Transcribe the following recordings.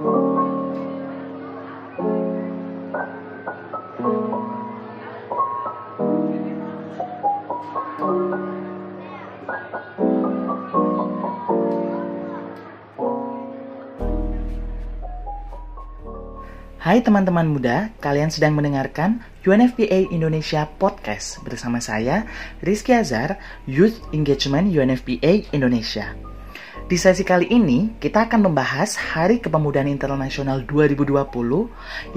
Hai teman-teman muda, kalian sedang mendengarkan UNFPA Indonesia Podcast bersama saya, Rizky Azhar, Youth Engagement UNFPA Indonesia. Di sesi kali ini, kita akan membahas Hari Kepemudaan Internasional 2020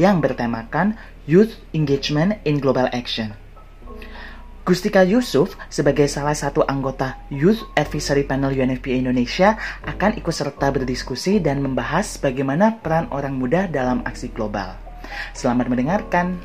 yang bertemakan Youth Engagement in Global Action. Gustika Yusuf sebagai salah satu anggota Youth Advisory Panel UNFPA Indonesia akan ikut serta berdiskusi dan membahas bagaimana peran orang muda dalam aksi global. Selamat mendengarkan.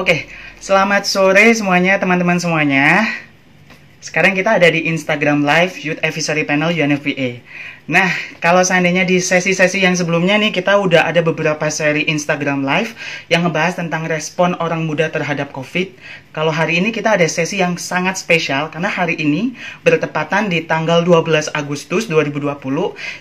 Oke, selamat sore semuanya teman-teman semuanya. Sekarang kita ada di Instagram Live Youth Advisory Panel UNFPA. Nah, kalau seandainya di sesi-sesi yang sebelumnya nih kita udah ada beberapa seri Instagram Live yang ngebahas tentang respon orang muda terhadap COVID. Kalau hari ini kita ada sesi yang sangat spesial karena hari ini bertepatan di tanggal 12 Agustus 2020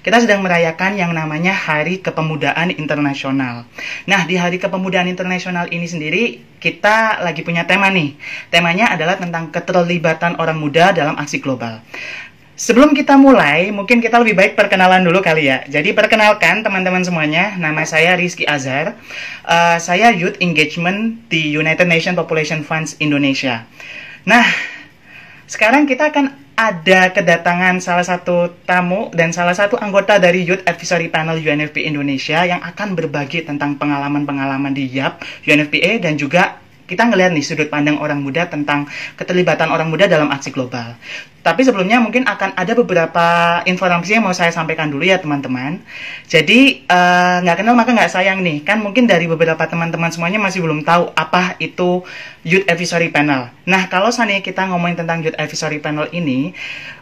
kita sedang merayakan yang namanya Hari Kepemudaan Internasional. Nah, di Hari Kepemudaan Internasional ini sendiri kita lagi punya tema nih. Temanya adalah tentang keterlibatan orang muda dalam aksi global. Sebelum kita mulai, mungkin kita lebih baik perkenalan dulu kali ya. Jadi perkenalkan teman-teman semuanya, nama saya Rizky Azhar. Uh, saya Youth Engagement di United Nations Population Funds Indonesia. Nah, sekarang kita akan ada kedatangan salah satu tamu dan salah satu anggota dari Youth Advisory Panel UNFPA Indonesia yang akan berbagi tentang pengalaman-pengalaman di YAP UNFPA dan juga kita ngelihat nih sudut pandang orang muda tentang keterlibatan orang muda dalam aksi global. Tapi sebelumnya mungkin akan ada beberapa informasi yang mau saya sampaikan dulu ya teman-teman. Jadi eh, nggak uh, kenal maka nggak sayang nih. Kan mungkin dari beberapa teman-teman semuanya masih belum tahu apa itu Youth Advisory Panel. Nah kalau seandainya kita ngomongin tentang Youth Advisory Panel ini,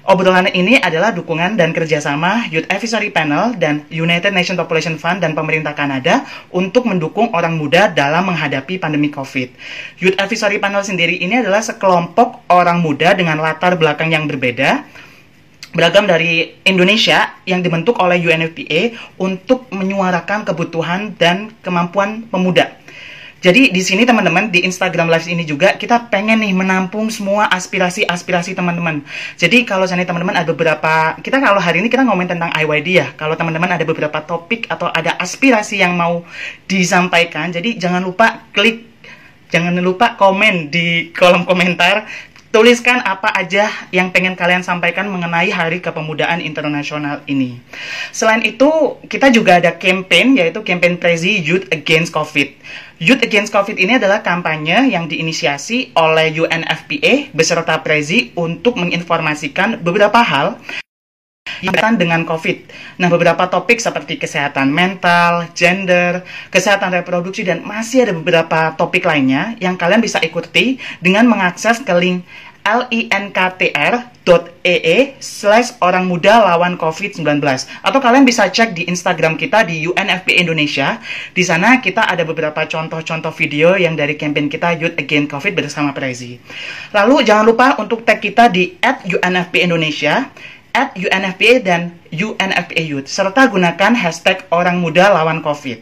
obrolan ini adalah dukungan dan kerjasama Youth Advisory Panel dan United Nations Population Fund dan pemerintah Kanada untuk mendukung orang muda dalam menghadapi pandemi COVID. Youth Advisory Panel sendiri ini adalah sekelompok orang muda dengan latar belakang yang berbeda beragam dari Indonesia yang dibentuk oleh UNFPA untuk menyuarakan kebutuhan dan kemampuan pemuda. Jadi di sini teman-teman di Instagram Live ini juga kita pengen nih menampung semua aspirasi-aspirasi teman-teman. Jadi kalau sana teman-teman ada beberapa kita kalau hari ini kita ngomongin tentang IYD ya. Kalau teman-teman ada beberapa topik atau ada aspirasi yang mau disampaikan, jadi jangan lupa klik jangan lupa komen di kolom komentar Tuliskan apa aja yang pengen kalian sampaikan mengenai Hari Kepemudaan Internasional ini. Selain itu, kita juga ada campaign yaitu campaign Prezi Youth Against COVID. Youth Against COVID ini adalah kampanye yang diinisiasi oleh UNFPA beserta Prezi untuk menginformasikan beberapa hal yang berkaitan dengan COVID. Nah, beberapa topik seperti kesehatan mental, gender, kesehatan reproduksi, dan masih ada beberapa topik lainnya yang kalian bisa ikuti dengan mengakses ke link linktr.ee slash orang muda lawan COVID-19. Atau kalian bisa cek di Instagram kita di UNFP Indonesia. Di sana kita ada beberapa contoh-contoh video yang dari campaign kita Youth Against COVID bersama Prezi. Lalu jangan lupa untuk tag kita di at UNFP Indonesia at UNFPA dan UNFPA Youth, serta gunakan hashtag orang muda lawan COVID.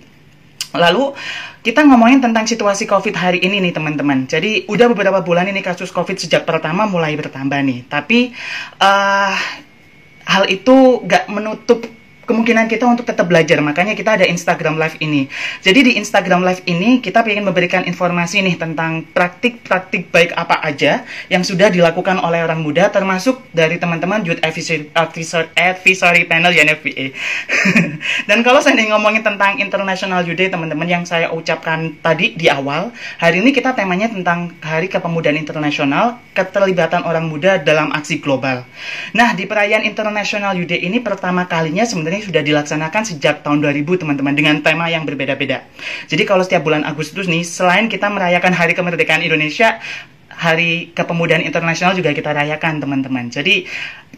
Lalu kita ngomongin tentang situasi COVID hari ini nih teman-teman. Jadi udah beberapa bulan ini kasus COVID sejak pertama mulai bertambah nih. Tapi uh, hal itu gak menutup kemungkinan kita untuk tetap belajar. Makanya kita ada Instagram Live ini. Jadi di Instagram Live ini kita ingin memberikan informasi nih tentang praktik-praktik baik apa aja yang sudah dilakukan oleh orang muda termasuk dari teman-teman Youth Advisory, Advisory, Panel YNFPA. Dan kalau saya ngomongin tentang International Youth Day teman-teman yang saya ucapkan tadi di awal, hari ini kita temanya tentang Hari Kepemudaan Internasional, keterlibatan orang muda dalam aksi global. Nah, di perayaan International Youth Day ini pertama kalinya sebenarnya sebenarnya sudah dilaksanakan sejak tahun 2000 teman-teman dengan tema yang berbeda-beda. Jadi kalau setiap bulan Agustus nih, selain kita merayakan Hari Kemerdekaan Indonesia, Hari Kepemudaan Internasional juga kita rayakan teman-teman. Jadi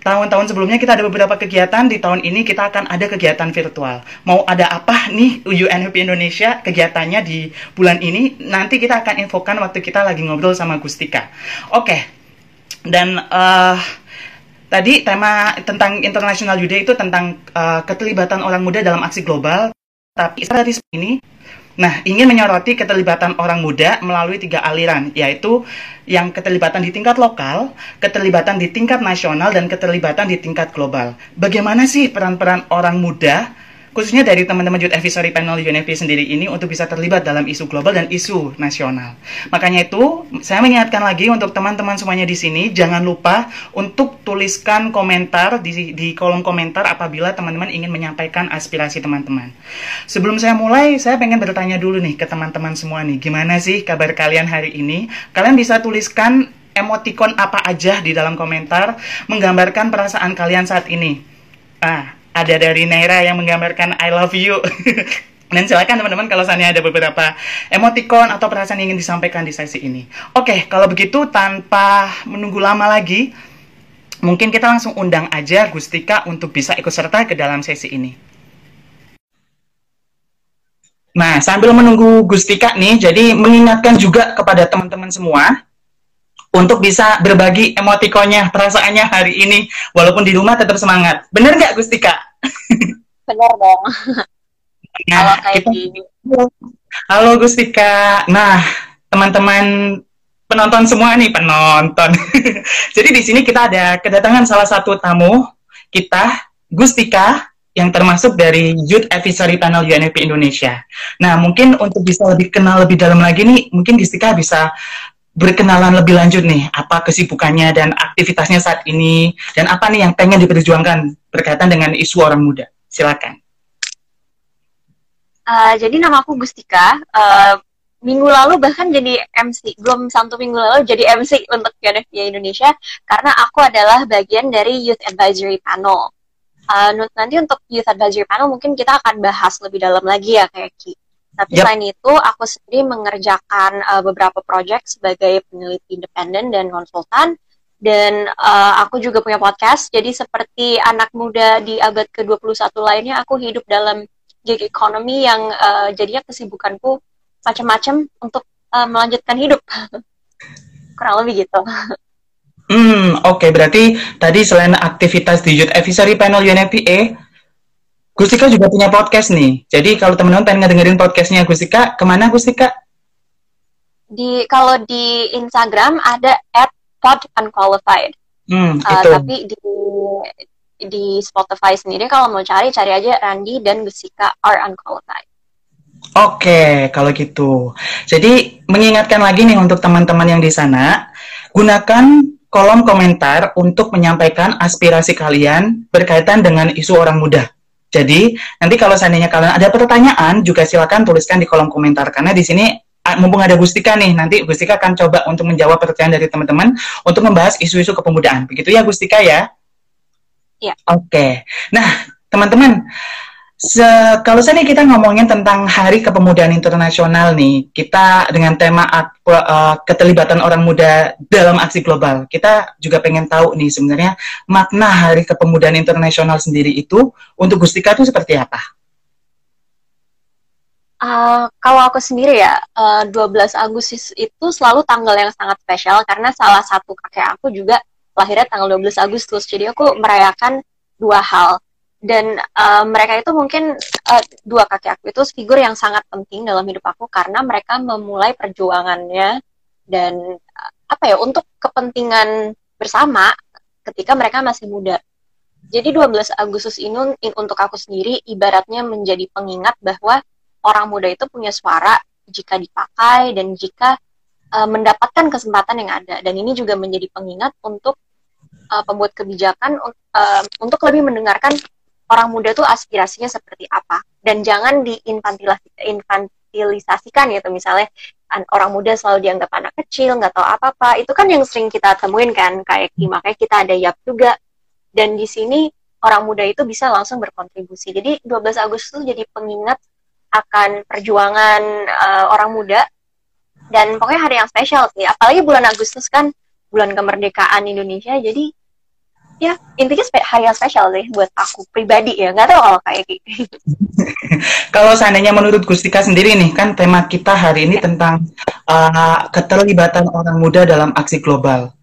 tahun-tahun sebelumnya kita ada beberapa kegiatan, di tahun ini kita akan ada kegiatan virtual. Mau ada apa nih UNHP Indonesia kegiatannya di bulan ini, nanti kita akan infokan waktu kita lagi ngobrol sama Gustika. Oke, dan uh, tadi tema tentang International Youth Day itu tentang uh, keterlibatan orang muda dalam aksi global, tapi saat ini Nah, ingin menyoroti keterlibatan orang muda melalui tiga aliran, yaitu yang keterlibatan di tingkat lokal, keterlibatan di tingkat nasional, dan keterlibatan di tingkat global. Bagaimana sih peran-peran orang muda khususnya dari teman-teman Youth Advisory Panel UNFP sendiri ini untuk bisa terlibat dalam isu global dan isu nasional. Makanya itu, saya mengingatkan lagi untuk teman-teman semuanya di sini, jangan lupa untuk tuliskan komentar di, di kolom komentar apabila teman-teman ingin menyampaikan aspirasi teman-teman. Sebelum saya mulai, saya pengen bertanya dulu nih ke teman-teman semua nih, gimana sih kabar kalian hari ini? Kalian bisa tuliskan emoticon apa aja di dalam komentar menggambarkan perasaan kalian saat ini. Ah, ada dari Naira yang menggambarkan I love you. Dan silakan teman-teman kalau saya ada beberapa emoticon atau perasaan yang ingin disampaikan di sesi ini. Oke, kalau begitu tanpa menunggu lama lagi, mungkin kita langsung undang aja Gustika untuk bisa ikut serta ke dalam sesi ini. Nah, sambil menunggu Gustika nih, jadi mengingatkan juga kepada teman-teman semua, untuk bisa berbagi emotikonnya, perasaannya hari ini, walaupun di rumah tetap semangat. Bener nggak Gustika? Bener dong. Nah, Halo kita... Halo Gustika. Nah, teman-teman penonton semua nih penonton. Jadi di sini kita ada kedatangan salah satu tamu kita, Gustika, yang termasuk dari Youth Advisory Panel UNFP Indonesia. Nah, mungkin untuk bisa lebih kenal lebih dalam lagi nih, mungkin Gustika bisa berkenalan lebih lanjut nih, apa kesibukannya dan aktivitasnya saat ini, dan apa nih yang pengen diperjuangkan berkaitan dengan isu orang muda. Silakan. Uh, jadi nama aku Gustika. Uh, minggu lalu bahkan jadi MC, belum satu minggu lalu jadi MC untuk UNFPA Indonesia karena aku adalah bagian dari Youth Advisory Panel. Uh, nanti untuk Youth Advisory Panel mungkin kita akan bahas lebih dalam lagi ya kayak. Tapi yep. selain itu, aku sendiri mengerjakan uh, beberapa proyek sebagai peneliti independen dan konsultan. Dan uh, aku juga punya podcast. Jadi seperti anak muda di abad ke-21 lainnya, aku hidup dalam gig economy yang uh, jadinya kesibukanku macam-macam untuk uh, melanjutkan hidup. Kurang lebih gitu. Hmm, oke. Okay. Berarti tadi selain aktivitas di Youth Advisory Panel UNFPA, Gustika juga punya podcast nih. Jadi kalau teman-teman pengen ngedengerin podcastnya Gustika, ke mana Gustika? Di kalau di Instagram ada at pod unqualified. Hmm, uh, itu. Tapi di di Spotify sendiri kalau mau cari cari aja Randy dan Gustika are unqualified. Oke, kalau gitu. Jadi mengingatkan lagi nih untuk teman-teman yang di sana, gunakan kolom komentar untuk menyampaikan aspirasi kalian berkaitan dengan isu orang muda. Jadi nanti kalau seandainya kalian ada pertanyaan juga silakan tuliskan di kolom komentar karena di sini mumpung ada Gustika nih nanti Gustika akan coba untuk menjawab pertanyaan dari teman-teman untuk membahas isu-isu kepemudaan. Begitu ya Gustika ya? Iya. Oke. Okay. Nah, teman-teman Se kalau saya kita ngomongin tentang Hari Kepemudaan Internasional nih, kita dengan tema uh, keterlibatan orang muda dalam aksi global, kita juga pengen tahu nih sebenarnya makna Hari Kepemudaan Internasional sendiri itu untuk Gustika itu seperti apa? Uh, kalau aku sendiri ya, uh, 12 Agustus itu selalu tanggal yang sangat spesial karena salah satu kakek aku juga lahirnya tanggal 12 Agustus. Jadi aku merayakan dua hal dan uh, mereka itu mungkin uh, dua kaki aku itu figur yang sangat penting dalam hidup aku karena mereka memulai perjuangannya dan uh, apa ya untuk kepentingan bersama ketika mereka masih muda. Jadi 12 Agustus ini in, untuk aku sendiri ibaratnya menjadi pengingat bahwa orang muda itu punya suara jika dipakai dan jika uh, mendapatkan kesempatan yang ada dan ini juga menjadi pengingat untuk uh, pembuat kebijakan uh, untuk lebih mendengarkan orang muda tuh aspirasinya seperti apa dan jangan diinfantilisasikan gitu misalnya orang muda selalu dianggap anak kecil nggak tahu apa apa itu kan yang sering kita temuin kan kayak makanya kita ada yap juga dan di sini orang muda itu bisa langsung berkontribusi. Jadi 12 Agustus jadi pengingat akan perjuangan uh, orang muda dan pokoknya hari yang spesial sih. Apalagi bulan Agustus kan bulan kemerdekaan Indonesia. Jadi ya intinya hari yang spesial sih buat aku pribadi ya. Nggak tahu kalau kayak gitu. kalau seandainya menurut Gustika sendiri nih kan tema kita hari ini tentang uh, keterlibatan orang muda dalam aksi global.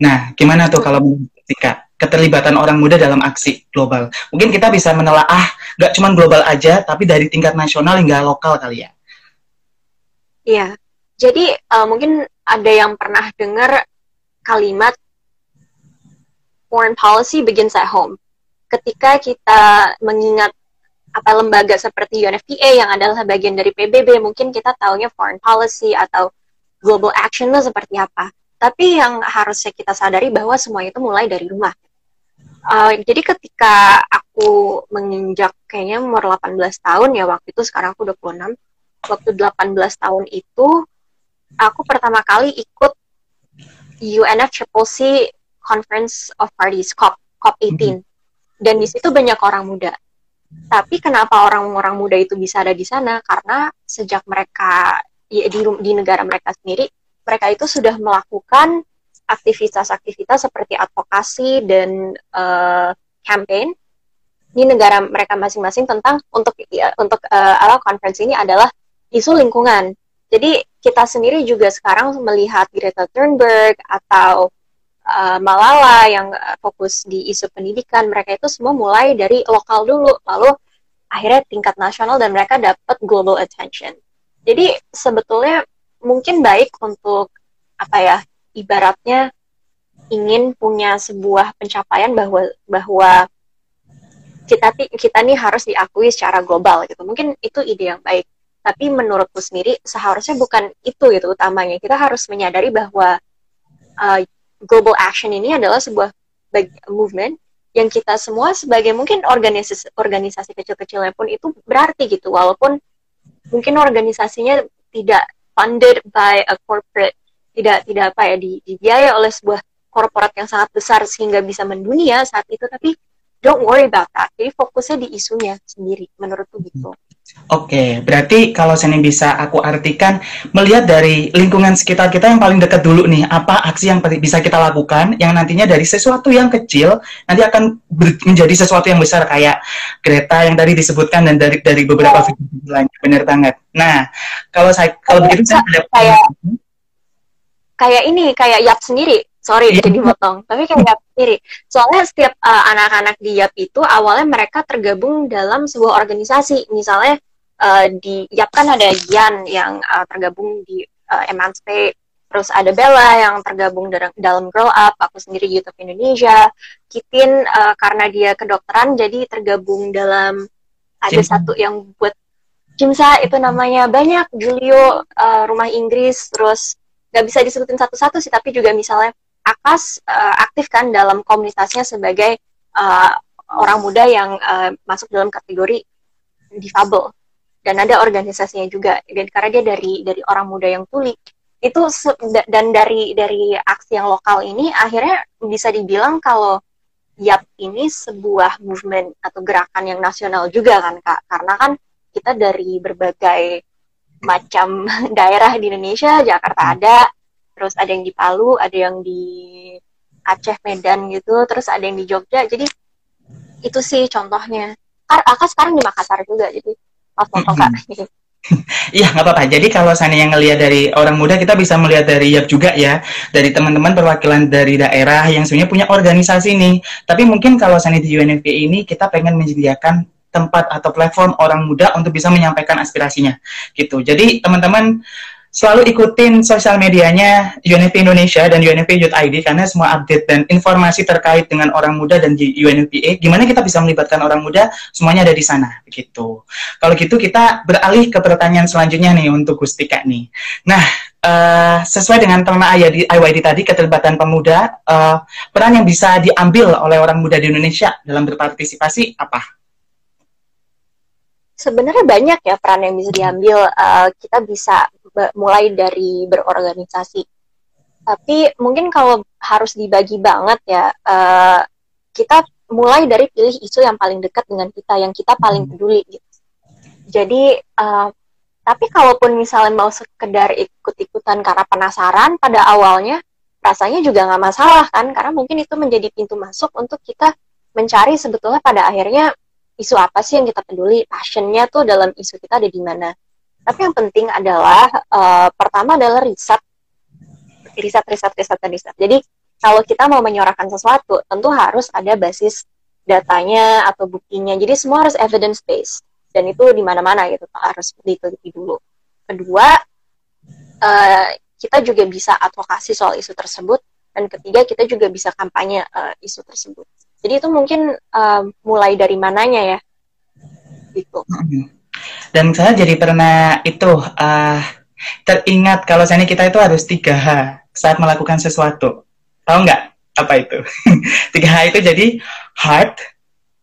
Nah, gimana tuh kalau menurut Gustika? keterlibatan orang muda dalam aksi global. Mungkin kita bisa menelaah nggak cuma global aja, tapi dari tingkat nasional hingga lokal kali ya. Iya, jadi uh, mungkin ada yang pernah dengar kalimat foreign policy begins at home. Ketika kita mengingat apa lembaga seperti UNFPA yang adalah bagian dari PBB, mungkin kita taunya foreign policy atau global action itu seperti apa. Tapi yang harusnya kita sadari bahwa semua itu mulai dari rumah uh, jadi ketika aku menginjak kayaknya umur 18 tahun ya waktu itu sekarang aku 26 waktu 18 tahun itu aku pertama kali ikut UNFCCC Conference of Parties COP COP 18 mm-hmm. dan di situ banyak orang muda tapi kenapa orang-orang muda itu bisa ada di sana karena sejak mereka ya, di, di negara mereka sendiri mereka itu sudah melakukan aktivitas-aktivitas seperti advokasi dan uh, campaign di negara mereka masing-masing tentang untuk ya, untuk uh, ala konferensi ini adalah isu lingkungan. Jadi kita sendiri juga sekarang melihat Greta Thunberg atau uh, Malala yang fokus di isu pendidikan, mereka itu semua mulai dari lokal dulu, lalu akhirnya tingkat nasional dan mereka dapat global attention. Jadi sebetulnya mungkin baik untuk apa ya ibaratnya ingin punya sebuah pencapaian bahwa bahwa kita kita nih harus diakui secara global gitu. Mungkin itu ide yang baik. Tapi menurutku sendiri seharusnya bukan itu gitu utamanya. Kita harus menyadari bahwa uh, global action ini adalah sebuah movement yang kita semua sebagai mungkin organisasi organisasi kecil-kecilnya pun itu berarti gitu. Walaupun mungkin organisasinya tidak funded by a corporate tidak tidak apa ya di, dibiaya oleh sebuah korporat yang sangat besar sehingga bisa mendunia saat itu tapi don't worry about that. Jadi fokusnya di isunya sendiri menurutku gitu Oke, berarti kalau saya bisa aku artikan melihat dari lingkungan sekitar kita yang paling dekat dulu nih, apa aksi yang bisa kita lakukan yang nantinya dari sesuatu yang kecil nanti akan menjadi sesuatu yang besar kayak Greta yang tadi disebutkan dan dari dari beberapa oh. video lain, benar banget. Nah, kalau saya kalau begitu saya ada kayak kayak ini kayak Yap sendiri sorry yeah. jadi motong. Tapi kayak sendiri. Soalnya setiap uh, anak-anak di Yap itu awalnya mereka tergabung dalam sebuah organisasi. Misalnya uh, di Yap kan ada Yan yang uh, tergabung di uh, terus ada Bella yang tergabung dalam Grow Up, aku sendiri YouTube Indonesia, Kitin uh, karena dia kedokteran jadi tergabung dalam ada Jimsa. satu yang buat Jimsa itu namanya. Banyak Julio uh, rumah Inggris. Terus nggak bisa disebutin satu-satu sih tapi juga misalnya Akas uh, aktif kan dalam komunitasnya sebagai uh, orang muda yang uh, masuk dalam kategori difabel. Dan ada organisasinya juga. Dan karena dia dari dari orang muda yang tuli itu dan dari dari aksi yang lokal ini akhirnya bisa dibilang kalau YAP ini sebuah movement atau gerakan yang nasional juga kan kak. Karena kan kita dari berbagai macam daerah di Indonesia, Jakarta ada, terus ada yang di Palu, ada yang di Aceh, Medan gitu, terus ada yang di Jogja. Jadi itu sih contohnya. Aka sekarang di Makassar juga, jadi maaf potong kak. Iya nggak apa-apa. Jadi kalau yang ngelihat dari orang muda, kita bisa melihat dari YAP juga ya, dari teman-teman perwakilan dari daerah yang sebenarnya punya organisasi nih. Tapi mungkin kalau saya di UNFPA ini kita pengen menyediakan tempat atau platform orang muda untuk bisa menyampaikan aspirasinya gitu. Jadi teman-teman selalu ikutin sosial medianya UNFP Indonesia dan UNFP Youth ID karena semua update dan informasi terkait dengan orang muda dan di UNFPA gimana kita bisa melibatkan orang muda semuanya ada di sana begitu. Kalau gitu kita beralih ke pertanyaan selanjutnya nih untuk Gustika nih. Nah, uh, sesuai dengan tema IYD, IYD tadi keterlibatan pemuda uh, peran yang bisa diambil oleh orang muda di Indonesia dalam berpartisipasi apa? Sebenarnya banyak ya peran yang bisa diambil. Uh, kita bisa mulai dari berorganisasi. Tapi mungkin kalau harus dibagi banget ya, uh, kita mulai dari pilih isu yang paling dekat dengan kita, yang kita paling hmm. peduli gitu. Jadi uh, tapi kalaupun misalnya mau sekedar ikut-ikutan karena penasaran pada awalnya, rasanya juga nggak masalah kan, karena mungkin itu menjadi pintu masuk untuk kita mencari sebetulnya pada akhirnya isu apa sih yang kita peduli, passionnya tuh dalam isu kita ada di mana. Tapi yang penting adalah uh, pertama adalah riset, riset, riset, riset, riset. Jadi kalau kita mau menyuarakan sesuatu, tentu harus ada basis datanya atau buktinya. Jadi semua harus evidence based dan itu di mana-mana gitu harus diteliti dulu. Kedua, uh, kita juga bisa advokasi soal isu tersebut dan ketiga kita juga bisa kampanye uh, isu tersebut. Jadi itu mungkin uh, mulai dari mananya ya, gitu. Dan saya jadi pernah itu uh, teringat kalau saya kita itu harus tiga h saat melakukan sesuatu Tahu nggak apa itu? Tiga H itu jadi heart,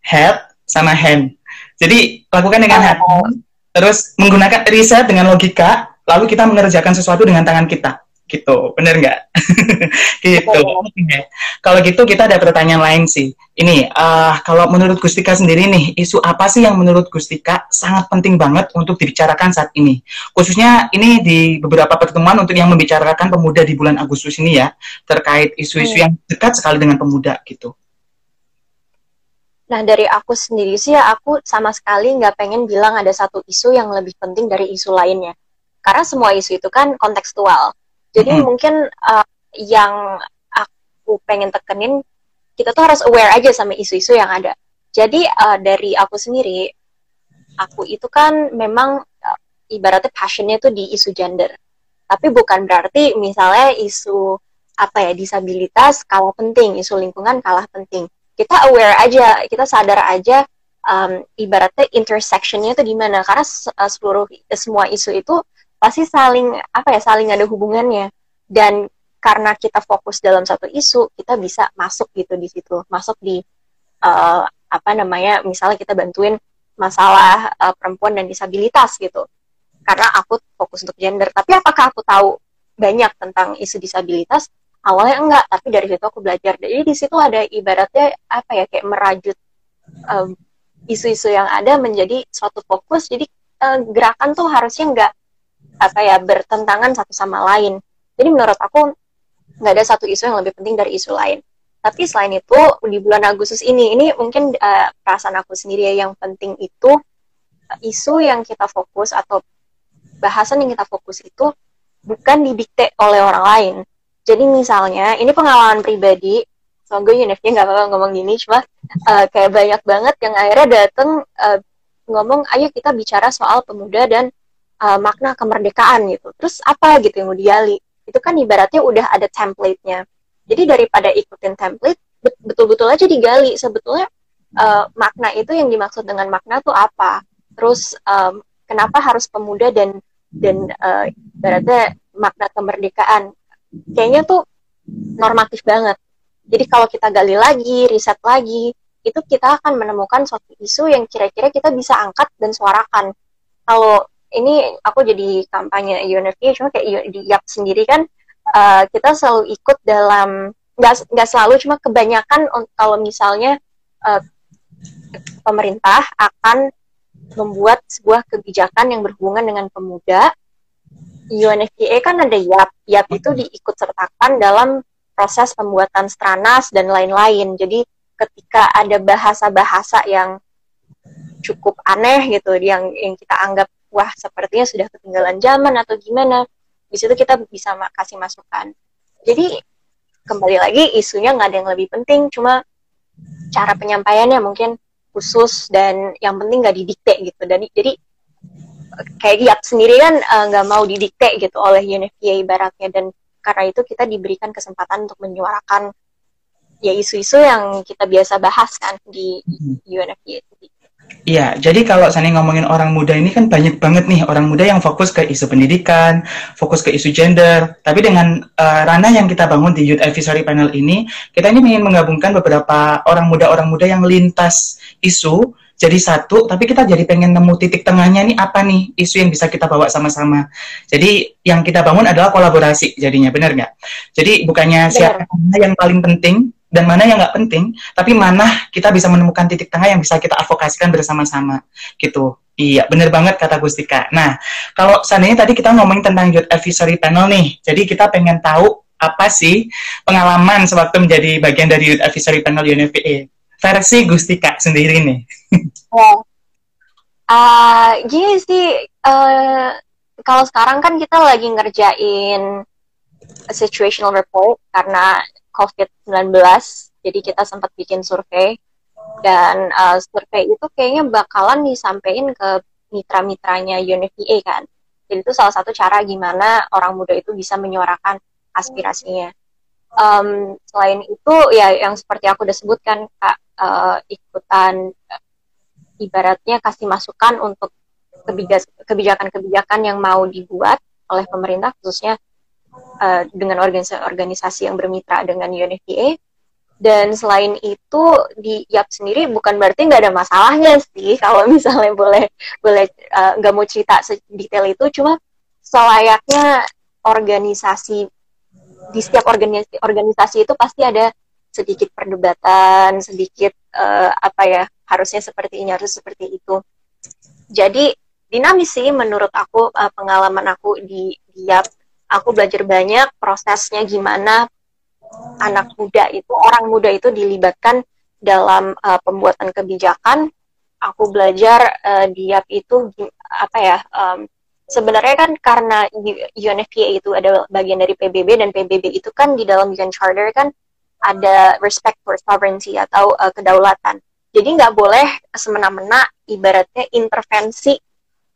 head, sama hand. Jadi lakukan dengan oh. hati, terus menggunakan riset dengan logika, lalu kita mengerjakan sesuatu dengan tangan kita gitu bener nggak gitu okay. kalau gitu kita ada pertanyaan lain sih ini uh, kalau menurut Gustika sendiri nih isu apa sih yang menurut Gustika sangat penting banget untuk dibicarakan saat ini khususnya ini di beberapa pertemuan untuk yang membicarakan pemuda di bulan Agustus ini ya terkait isu-isu hmm. yang dekat sekali dengan pemuda gitu Nah dari aku sendiri sih ya aku sama sekali nggak pengen bilang ada satu isu yang lebih penting dari isu lainnya. Karena semua isu itu kan kontekstual. Jadi hmm. mungkin uh, yang aku pengen tekenin kita tuh harus aware aja sama isu-isu yang ada. Jadi uh, dari aku sendiri, aku itu kan memang uh, ibaratnya passionnya tuh di isu gender. Tapi bukan berarti misalnya isu apa ya disabilitas kalah penting, isu lingkungan kalah penting. Kita aware aja, kita sadar aja um, ibaratnya intersectionnya itu di mana karena seluruh semua isu itu pasti saling apa ya saling ada hubungannya. Dan karena kita fokus dalam satu isu kita bisa masuk gitu di situ. Masuk di uh, apa namanya misalnya kita bantuin masalah uh, perempuan dan disabilitas gitu. Karena aku fokus untuk gender. Tapi apakah aku tahu banyak tentang isu disabilitas? Awalnya enggak tapi dari situ aku belajar. Jadi di situ ada ibaratnya apa ya kayak merajut isu-isu um, yang ada menjadi suatu fokus. Jadi uh, gerakan tuh harusnya enggak apa ya bertentangan satu sama lain. Jadi menurut aku nggak ada satu isu yang lebih penting dari isu lain. Tapi selain itu di bulan Agustus ini, ini mungkin uh, perasaan aku sendiri ya yang penting itu uh, isu yang kita fokus atau bahasan yang kita fokus itu bukan didikte oleh orang lain. Jadi misalnya ini pengalaman pribadi, semoga Unifnya nggak apa-apa ngomong gini, cuma uh, kayak banyak banget yang akhirnya dateng uh, ngomong, ayo kita bicara soal pemuda dan uh, makna kemerdekaan gitu. Terus apa gitu yang mau digali? Itu kan ibaratnya udah ada template-nya. Jadi daripada ikutin template, betul-betul aja digali sebetulnya uh, makna itu yang dimaksud dengan makna tuh apa? Terus um, kenapa harus pemuda dan dan uh, ibaratnya makna kemerdekaan? Kayaknya tuh normatif banget. Jadi kalau kita gali lagi, riset lagi, itu kita akan menemukan suatu isu yang kira-kira kita bisa angkat dan suarakan. Kalau ini aku jadi kampanye UNFPA cuma kayak di YAP sendiri kan uh, kita selalu ikut dalam nggak selalu cuma kebanyakan kalau misalnya uh, pemerintah akan membuat sebuah kebijakan yang berhubungan dengan pemuda. UNFPA kan ada YAP. YAP itu diikut sertakan dalam proses pembuatan stranas dan lain-lain. Jadi ketika ada bahasa-bahasa yang cukup aneh gitu yang yang kita anggap wah sepertinya sudah ketinggalan zaman atau gimana. Di situ kita bisa kasih masukan. Jadi kembali lagi isunya nggak ada yang lebih penting cuma cara penyampaiannya mungkin khusus dan yang penting nggak didikte gitu. Dan jadi kayak Giap sendiri kan eh, nggak uh, mau didikte gitu oleh UNFPA ibaratnya. Dan karena itu kita diberikan kesempatan untuk menyuarakan ya isu-isu yang kita biasa bahas kan di mm-hmm. UNFPA Iya, jadi kalau saya ngomongin orang muda ini kan banyak banget nih orang muda yang fokus ke isu pendidikan, fokus ke isu gender. Tapi dengan uh, ranah yang kita bangun di Youth Advisory Panel ini, kita ini ingin menggabungkan beberapa orang muda-orang muda yang lintas isu jadi satu, tapi kita jadi pengen nemu titik tengahnya nih apa nih isu yang bisa kita bawa sama-sama. Jadi yang kita bangun adalah kolaborasi jadinya, benar nggak? Jadi bukannya siapa yang paling penting, dan mana yang nggak penting, tapi mana kita bisa menemukan titik tengah yang bisa kita advokasikan bersama-sama gitu. Iya, bener banget kata Gustika. Nah, kalau seandainya tadi kita ngomongin tentang Youth Advisory Panel nih, jadi kita pengen tahu apa sih pengalaman sewaktu menjadi bagian dari Youth Advisory Panel UNFPA versi Gustika sendiri nih. Oh. Uh, gini sih, uh, kalau sekarang kan kita lagi ngerjain situational report karena COVID-19, jadi kita sempat bikin survei dan uh, survei itu kayaknya bakalan disampaikan ke mitra-mitranya UNFPA kan. Jadi itu salah satu cara gimana orang muda itu bisa menyuarakan aspirasinya. Um, selain itu ya yang seperti aku udah sebutkan kak uh, ikutan uh, ibaratnya kasih masukan untuk kebijakan-kebijakan yang mau dibuat oleh pemerintah khususnya uh, dengan organisasi-organisasi yang bermitra dengan UNFPA dan selain itu di YAP sendiri bukan berarti nggak ada masalahnya sih kalau misalnya boleh boleh eh, nggak uh, mau cerita sedetail itu. Cuma selayaknya organisasi di setiap organisasi organisasi itu pasti ada sedikit perdebatan sedikit uh, apa ya harusnya seperti ini harus seperti itu. Jadi dinamis sih menurut aku uh, pengalaman aku di, di YAP aku belajar banyak prosesnya gimana anak muda itu orang muda itu dilibatkan dalam uh, pembuatan kebijakan. Aku belajar uh, di YAP itu apa ya um, sebenarnya kan karena UNFPA itu ada bagian dari PBB dan PBB itu kan di dalam UN Charter kan ada respect for sovereignty atau uh, kedaulatan. Jadi nggak boleh semena-mena ibaratnya intervensi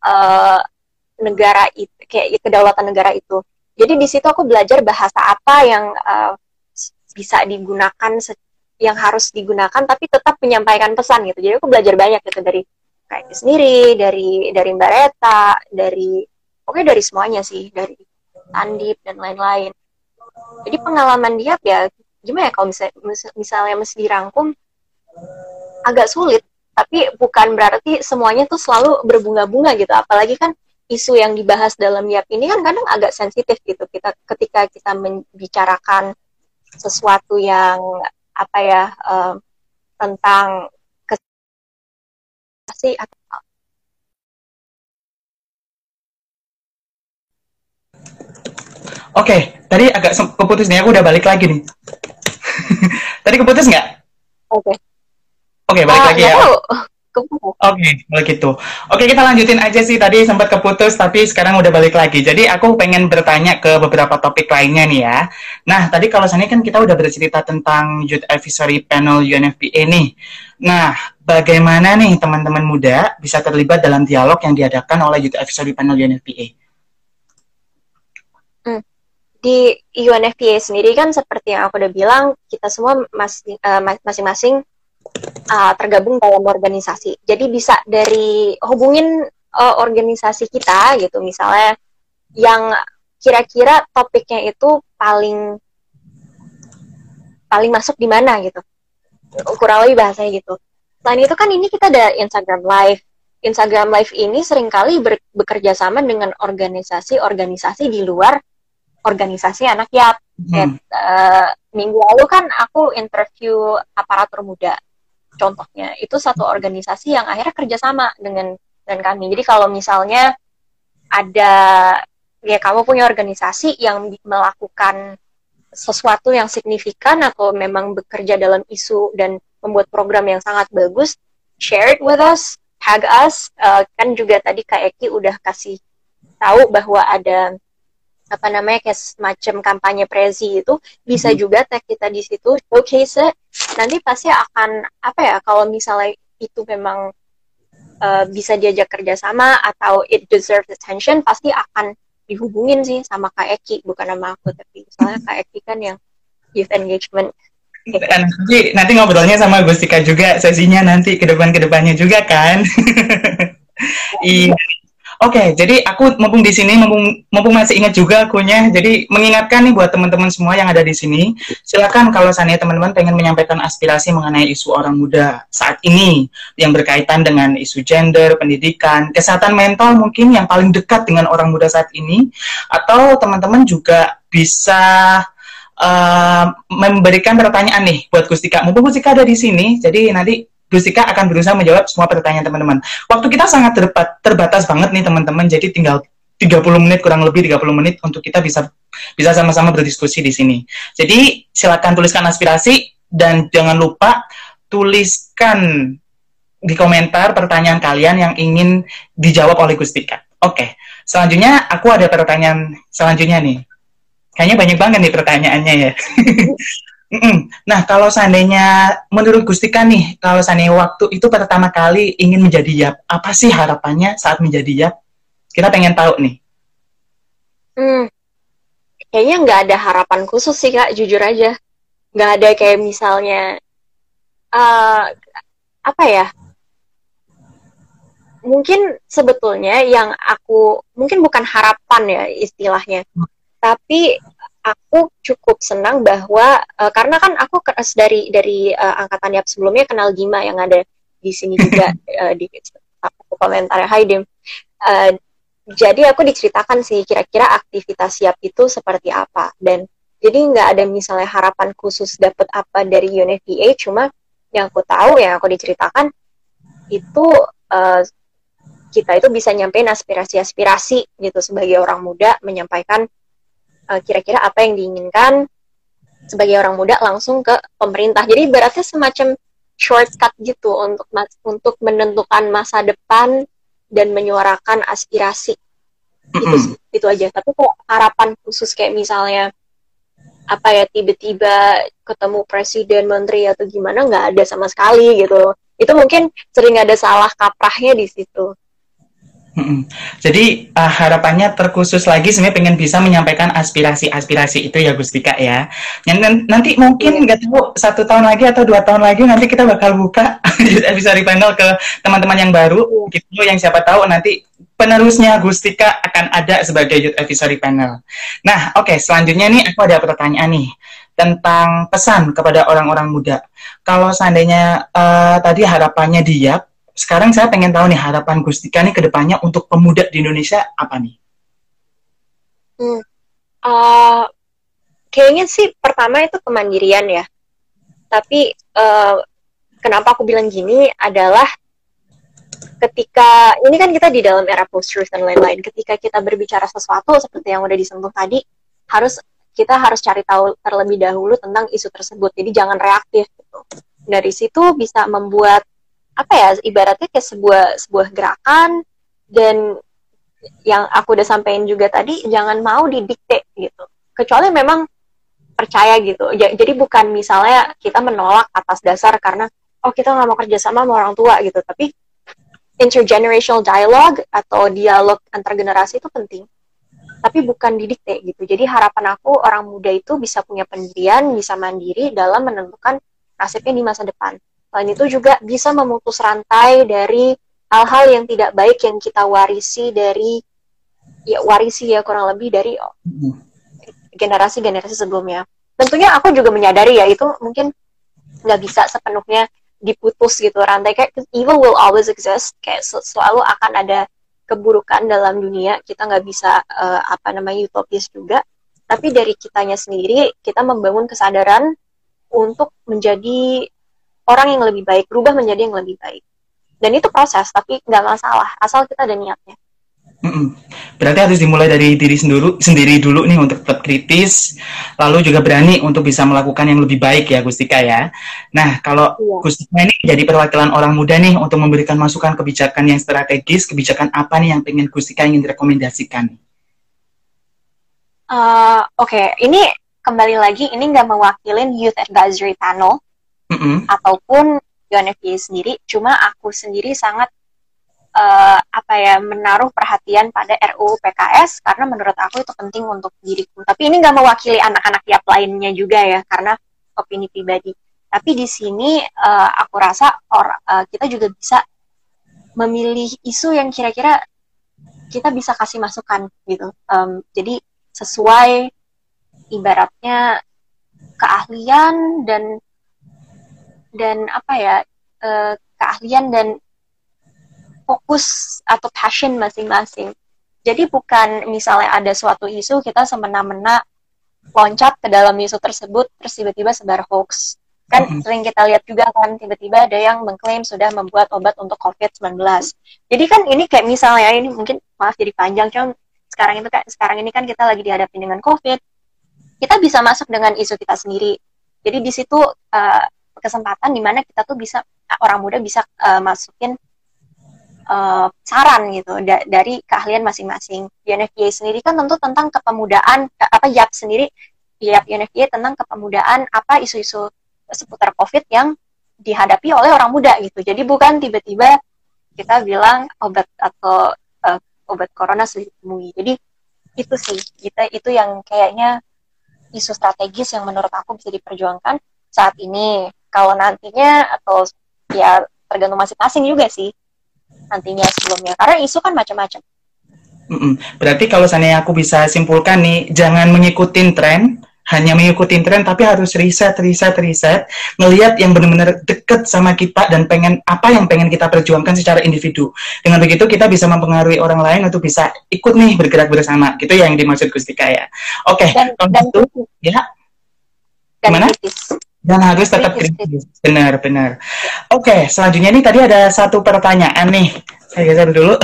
uh, negara itu kayak kedaulatan negara itu jadi di situ aku belajar bahasa apa yang uh, bisa digunakan yang harus digunakan tapi tetap menyampaikan pesan gitu. Jadi aku belajar banyak gitu dari kayak sendiri dari dari Mbak Reta dari oke dari semuanya sih dari Andip dan lain-lain. Jadi pengalaman dia ya gimana ya kalau misalnya misalnya mesti dirangkum agak sulit tapi bukan berarti semuanya tuh selalu berbunga-bunga gitu. Apalagi kan isu yang dibahas dalam YAP ini kan kadang agak sensitif gitu kita ketika kita membicarakan sesuatu yang apa ya uh, tentang atau Oke, okay, tadi agak keputus nih, aku udah balik lagi nih. tadi keputus nggak? Oke. Okay. Oke, okay, balik uh, lagi ya. Tahu. Oke, okay, kalau gitu. Oke, okay, kita lanjutin aja sih. Tadi sempat keputus, tapi sekarang udah balik lagi. Jadi aku pengen bertanya ke beberapa topik lainnya nih ya. Nah, tadi kalau sana kan kita udah bercerita tentang Youth Advisory Panel UNFPA nih. Nah, bagaimana nih teman-teman muda bisa terlibat dalam dialog yang diadakan oleh Youth Advisory Panel UNFPA? Hmm. Di UNFPA sendiri kan seperti yang aku udah bilang, kita semua eh, masing-masing uh, tergabung dalam organisasi. Jadi bisa dari hubungin uh, organisasi kita gitu, misalnya yang kira-kira topiknya itu paling paling masuk di mana gitu. Kurang lebih bahasanya gitu. Selain itu kan ini kita ada Instagram Live. Instagram Live ini sering kali ber, bekerja sama dengan organisasi-organisasi di luar organisasi anak YAP. Hmm. uh, minggu lalu kan aku interview aparatur muda contohnya itu satu organisasi yang akhirnya kerjasama dengan dengan kami. Jadi kalau misalnya ada ya kamu punya organisasi yang melakukan sesuatu yang signifikan atau memang bekerja dalam isu dan membuat program yang sangat bagus share it with us tag us. Uh, kan juga tadi Kak Eki udah kasih tahu bahwa ada apa namanya kayak semacam kampanye prezi itu bisa hmm. juga tag kita di situ showcase it nanti pasti akan apa ya kalau misalnya itu memang uh, bisa diajak kerjasama atau it deserves attention pasti akan dihubungin sih sama Kak Eki bukan sama aku tapi soalnya Kak Eki kan yang youth engagement nanti nanti ngobrolnya sama Gustika juga sesinya nanti ke depan ke depannya juga kan. iya. Oke, okay, jadi aku mumpung di sini, mumpung, mumpung masih ingat juga akunya, jadi mengingatkan nih buat teman-teman semua yang ada di sini, silakan kalau seandainya teman-teman pengen menyampaikan aspirasi mengenai isu orang muda saat ini yang berkaitan dengan isu gender, pendidikan, kesehatan mental mungkin yang paling dekat dengan orang muda saat ini, atau teman-teman juga bisa uh, memberikan pertanyaan nih buat Gustika. Mumpung Gustika ada di sini, jadi nanti Gustika akan berusaha menjawab semua pertanyaan teman-teman. Waktu kita sangat terbatas banget nih teman-teman, jadi tinggal 30 menit kurang lebih 30 menit untuk kita bisa bisa sama-sama berdiskusi di sini. Jadi silakan tuliskan aspirasi dan jangan lupa tuliskan di komentar pertanyaan kalian yang ingin dijawab oleh Gustika. Oke, selanjutnya aku ada pertanyaan selanjutnya nih. Kayaknya banyak banget nih pertanyaannya ya. Nah, kalau seandainya menurut Gustika nih, kalau seandainya waktu itu pertama kali ingin menjadi YAP, apa sih harapannya saat menjadi YAP? Kita pengen tahu nih. Hmm, kayaknya nggak ada harapan khusus sih kak, jujur aja. Nggak ada kayak misalnya, uh, apa ya, mungkin sebetulnya yang aku, mungkin bukan harapan ya istilahnya, hmm. tapi aku cukup senang bahwa uh, karena kan aku dari dari uh, angkatan YAP sebelumnya kenal Gima yang ada di sini juga uh, di komentar Hai Dim. Uh, jadi aku diceritakan sih kira-kira aktivitas YAP itu seperti apa dan jadi nggak ada misalnya harapan khusus dapat apa dari UNFPA cuma yang aku tahu yang aku diceritakan itu uh, kita itu bisa nyampein aspirasi-aspirasi gitu sebagai orang muda menyampaikan eh, kira-kira apa yang diinginkan sebagai orang muda langsung ke pemerintah. Jadi berarti semacam shortcut gitu untuk untuk menentukan masa depan dan menyuarakan aspirasi. Itu itu aja. Tapi kok harapan khusus kayak misalnya apa ya tiba-tiba ketemu presiden, menteri atau gimana nggak ada sama sekali gitu. Itu mungkin sering ada salah kaprahnya di situ. Jadi uh, harapannya terkhusus lagi sebenarnya pengen bisa menyampaikan aspirasi-aspirasi itu ya Gustika ya. Nanti mungkin nggak tahu satu tahun lagi atau dua tahun lagi nanti kita bakal buka episode panel ke teman-teman yang baru gitu yang siapa tahu nanti penerusnya Gustika akan ada sebagai youth advisory panel. Nah, oke okay, selanjutnya nih aku ada pertanyaan nih tentang pesan kepada orang-orang muda. Kalau seandainya uh, tadi harapannya dia sekarang saya pengen tahu nih harapan Gustika nih ke depannya untuk pemuda di Indonesia apa nih? Hmm. Uh, kayaknya sih pertama itu kemandirian ya. Tapi uh, kenapa aku bilang gini adalah ketika ini kan kita di dalam era post truth dan lain-lain. Ketika kita berbicara sesuatu seperti yang udah disentuh tadi, harus kita harus cari tahu terlebih dahulu tentang isu tersebut. Jadi jangan reaktif gitu. Dari situ bisa membuat apa ya ibaratnya kayak sebuah sebuah gerakan dan yang aku udah sampein juga tadi jangan mau didikte gitu. Kecuali memang percaya gitu. Jadi bukan misalnya kita menolak atas dasar karena oh kita nggak mau kerja sama sama orang tua gitu. Tapi intergenerational dialogue atau dialog antar generasi itu penting. Tapi bukan didikte gitu. Jadi harapan aku orang muda itu bisa punya pendirian bisa mandiri dalam menentukan nasibnya di masa depan Selain itu juga bisa memutus rantai dari hal-hal yang tidak baik yang kita warisi dari ya warisi ya kurang lebih dari generasi-generasi sebelumnya. Tentunya aku juga menyadari ya itu mungkin nggak bisa sepenuhnya diputus gitu. Rantai kayak evil will always exist kayak selalu akan ada keburukan dalam dunia. Kita nggak bisa uh, apa namanya utopis juga. Tapi dari kitanya sendiri kita membangun kesadaran untuk menjadi orang yang lebih baik, berubah menjadi yang lebih baik. Dan itu proses, tapi nggak masalah, asal kita ada niatnya. Mm-mm. Berarti harus dimulai dari diri sendiri, sendiri dulu nih untuk tetap kritis, lalu juga berani untuk bisa melakukan yang lebih baik ya Gustika ya. Nah kalau iya. Gustika ini jadi perwakilan orang muda nih untuk memberikan masukan kebijakan yang strategis, kebijakan apa nih yang pengen Gustika ingin direkomendasikan? Uh, Oke, okay. ini kembali lagi ini nggak mewakilin Youth Advisory Panel, mm-hmm. ataupun UNFPA sendiri. Cuma aku sendiri sangat uh, apa ya menaruh perhatian pada RUU PKS karena menurut aku itu penting untuk diriku. Tapi ini nggak mewakili anak-anak YAP lainnya juga ya karena opini pribadi. Tapi di sini uh, aku rasa or, uh, kita juga bisa memilih isu yang kira-kira kita bisa kasih masukan gitu. Um, jadi sesuai ibaratnya keahlian dan dan apa ya uh, keahlian dan fokus atau passion masing-masing. Jadi bukan misalnya ada suatu isu kita semena-mena loncat ke dalam isu tersebut terus tiba-tiba sebar hoax kan mm -hmm. sering kita lihat juga kan tiba-tiba ada yang mengklaim sudah membuat obat untuk COVID-19 jadi kan ini kayak misalnya ini mungkin maaf jadi panjang cuma sekarang itu kan sekarang ini kan kita lagi dihadapi dengan COVID kita bisa masuk dengan isu kita sendiri jadi di situ uh, kesempatan di mana kita tuh bisa orang muda bisa uh, masukin uh, saran gitu da dari keahlian masing-masing. UNFPA sendiri kan tentu tentang kepemudaan apa YAP sendiri YAP UNFPA tentang kepemudaan apa isu-isu seputar COVID yang dihadapi oleh orang muda gitu. Jadi bukan tiba-tiba kita bilang obat atau uh, obat corona sudah ditemui. Jadi itu sih kita itu yang kayaknya isu strategis yang menurut aku bisa diperjuangkan saat ini. Kalau nantinya atau ya tergantung masing-masing juga sih nantinya sebelumnya karena isu kan macam-macam. Berarti kalau seandainya aku bisa simpulkan nih, jangan mengikuti tren, hanya mengikuti tren, tapi harus riset, riset, riset, ngelihat yang benar-benar deket sama kita dan pengen apa yang pengen kita perjuangkan secara individu. Dengan begitu kita bisa mempengaruhi orang lain untuk bisa ikut nih bergerak bersama. Gitu yang dimaksud Gustika ya. Oke, okay, dan, dan itu ya. Gimana? Kritis dan harus tetap kritis. Benar, benar. Oke, okay, selanjutnya ini tadi ada satu pertanyaan nih. Saya geser dulu.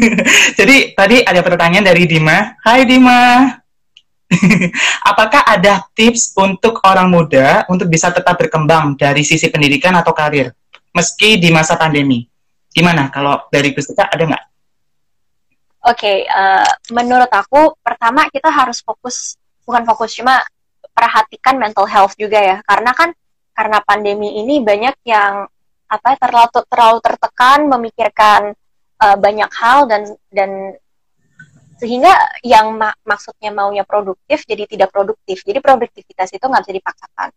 Jadi tadi ada pertanyaan dari Dima. Hai Dima. Apakah ada tips untuk orang muda untuk bisa tetap berkembang dari sisi pendidikan atau karir meski di masa pandemi? Gimana kalau dari Gustika ada nggak? Oke, okay, uh, eh, menurut aku pertama kita harus fokus bukan fokus cuma perhatikan mental health juga ya. Karena kan karena pandemi ini banyak yang apa ya, terlalu terlalu tertekan memikirkan uh, banyak hal dan dan sehingga yang mak maksudnya maunya produktif jadi tidak produktif. Jadi produktivitas itu nggak bisa dipaksakan.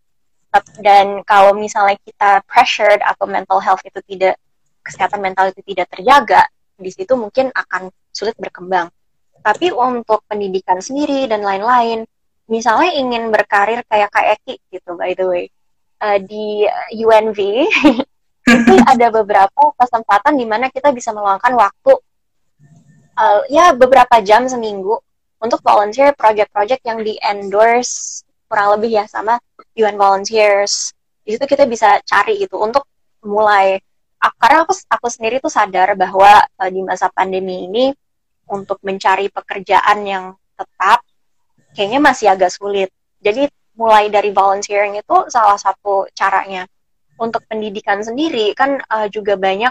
Dan kalau misalnya kita pressured atau mental health itu tidak kesehatan mental itu tidak terjaga di situ mungkin akan sulit berkembang. Tapi untuk pendidikan sendiri dan lain-lain misalnya ingin berkarir kayak Kak Eki gitu by the way. Uh, di UNV itu ada beberapa kesempatan di mana kita bisa meluangkan waktu uh, ya beberapa jam seminggu untuk volunteer project-project yang di endorse kurang lebih ya sama UN Volunteers. Di situ kita bisa cari itu untuk mulai. Karena aku aku sendiri tuh sadar bahwa uh, di masa pandemi ini untuk mencari pekerjaan yang tetap kayaknya masih agak sulit. Jadi mulai dari volunteering itu salah satu caranya. Untuk pendidikan sendiri kan uh, juga banyak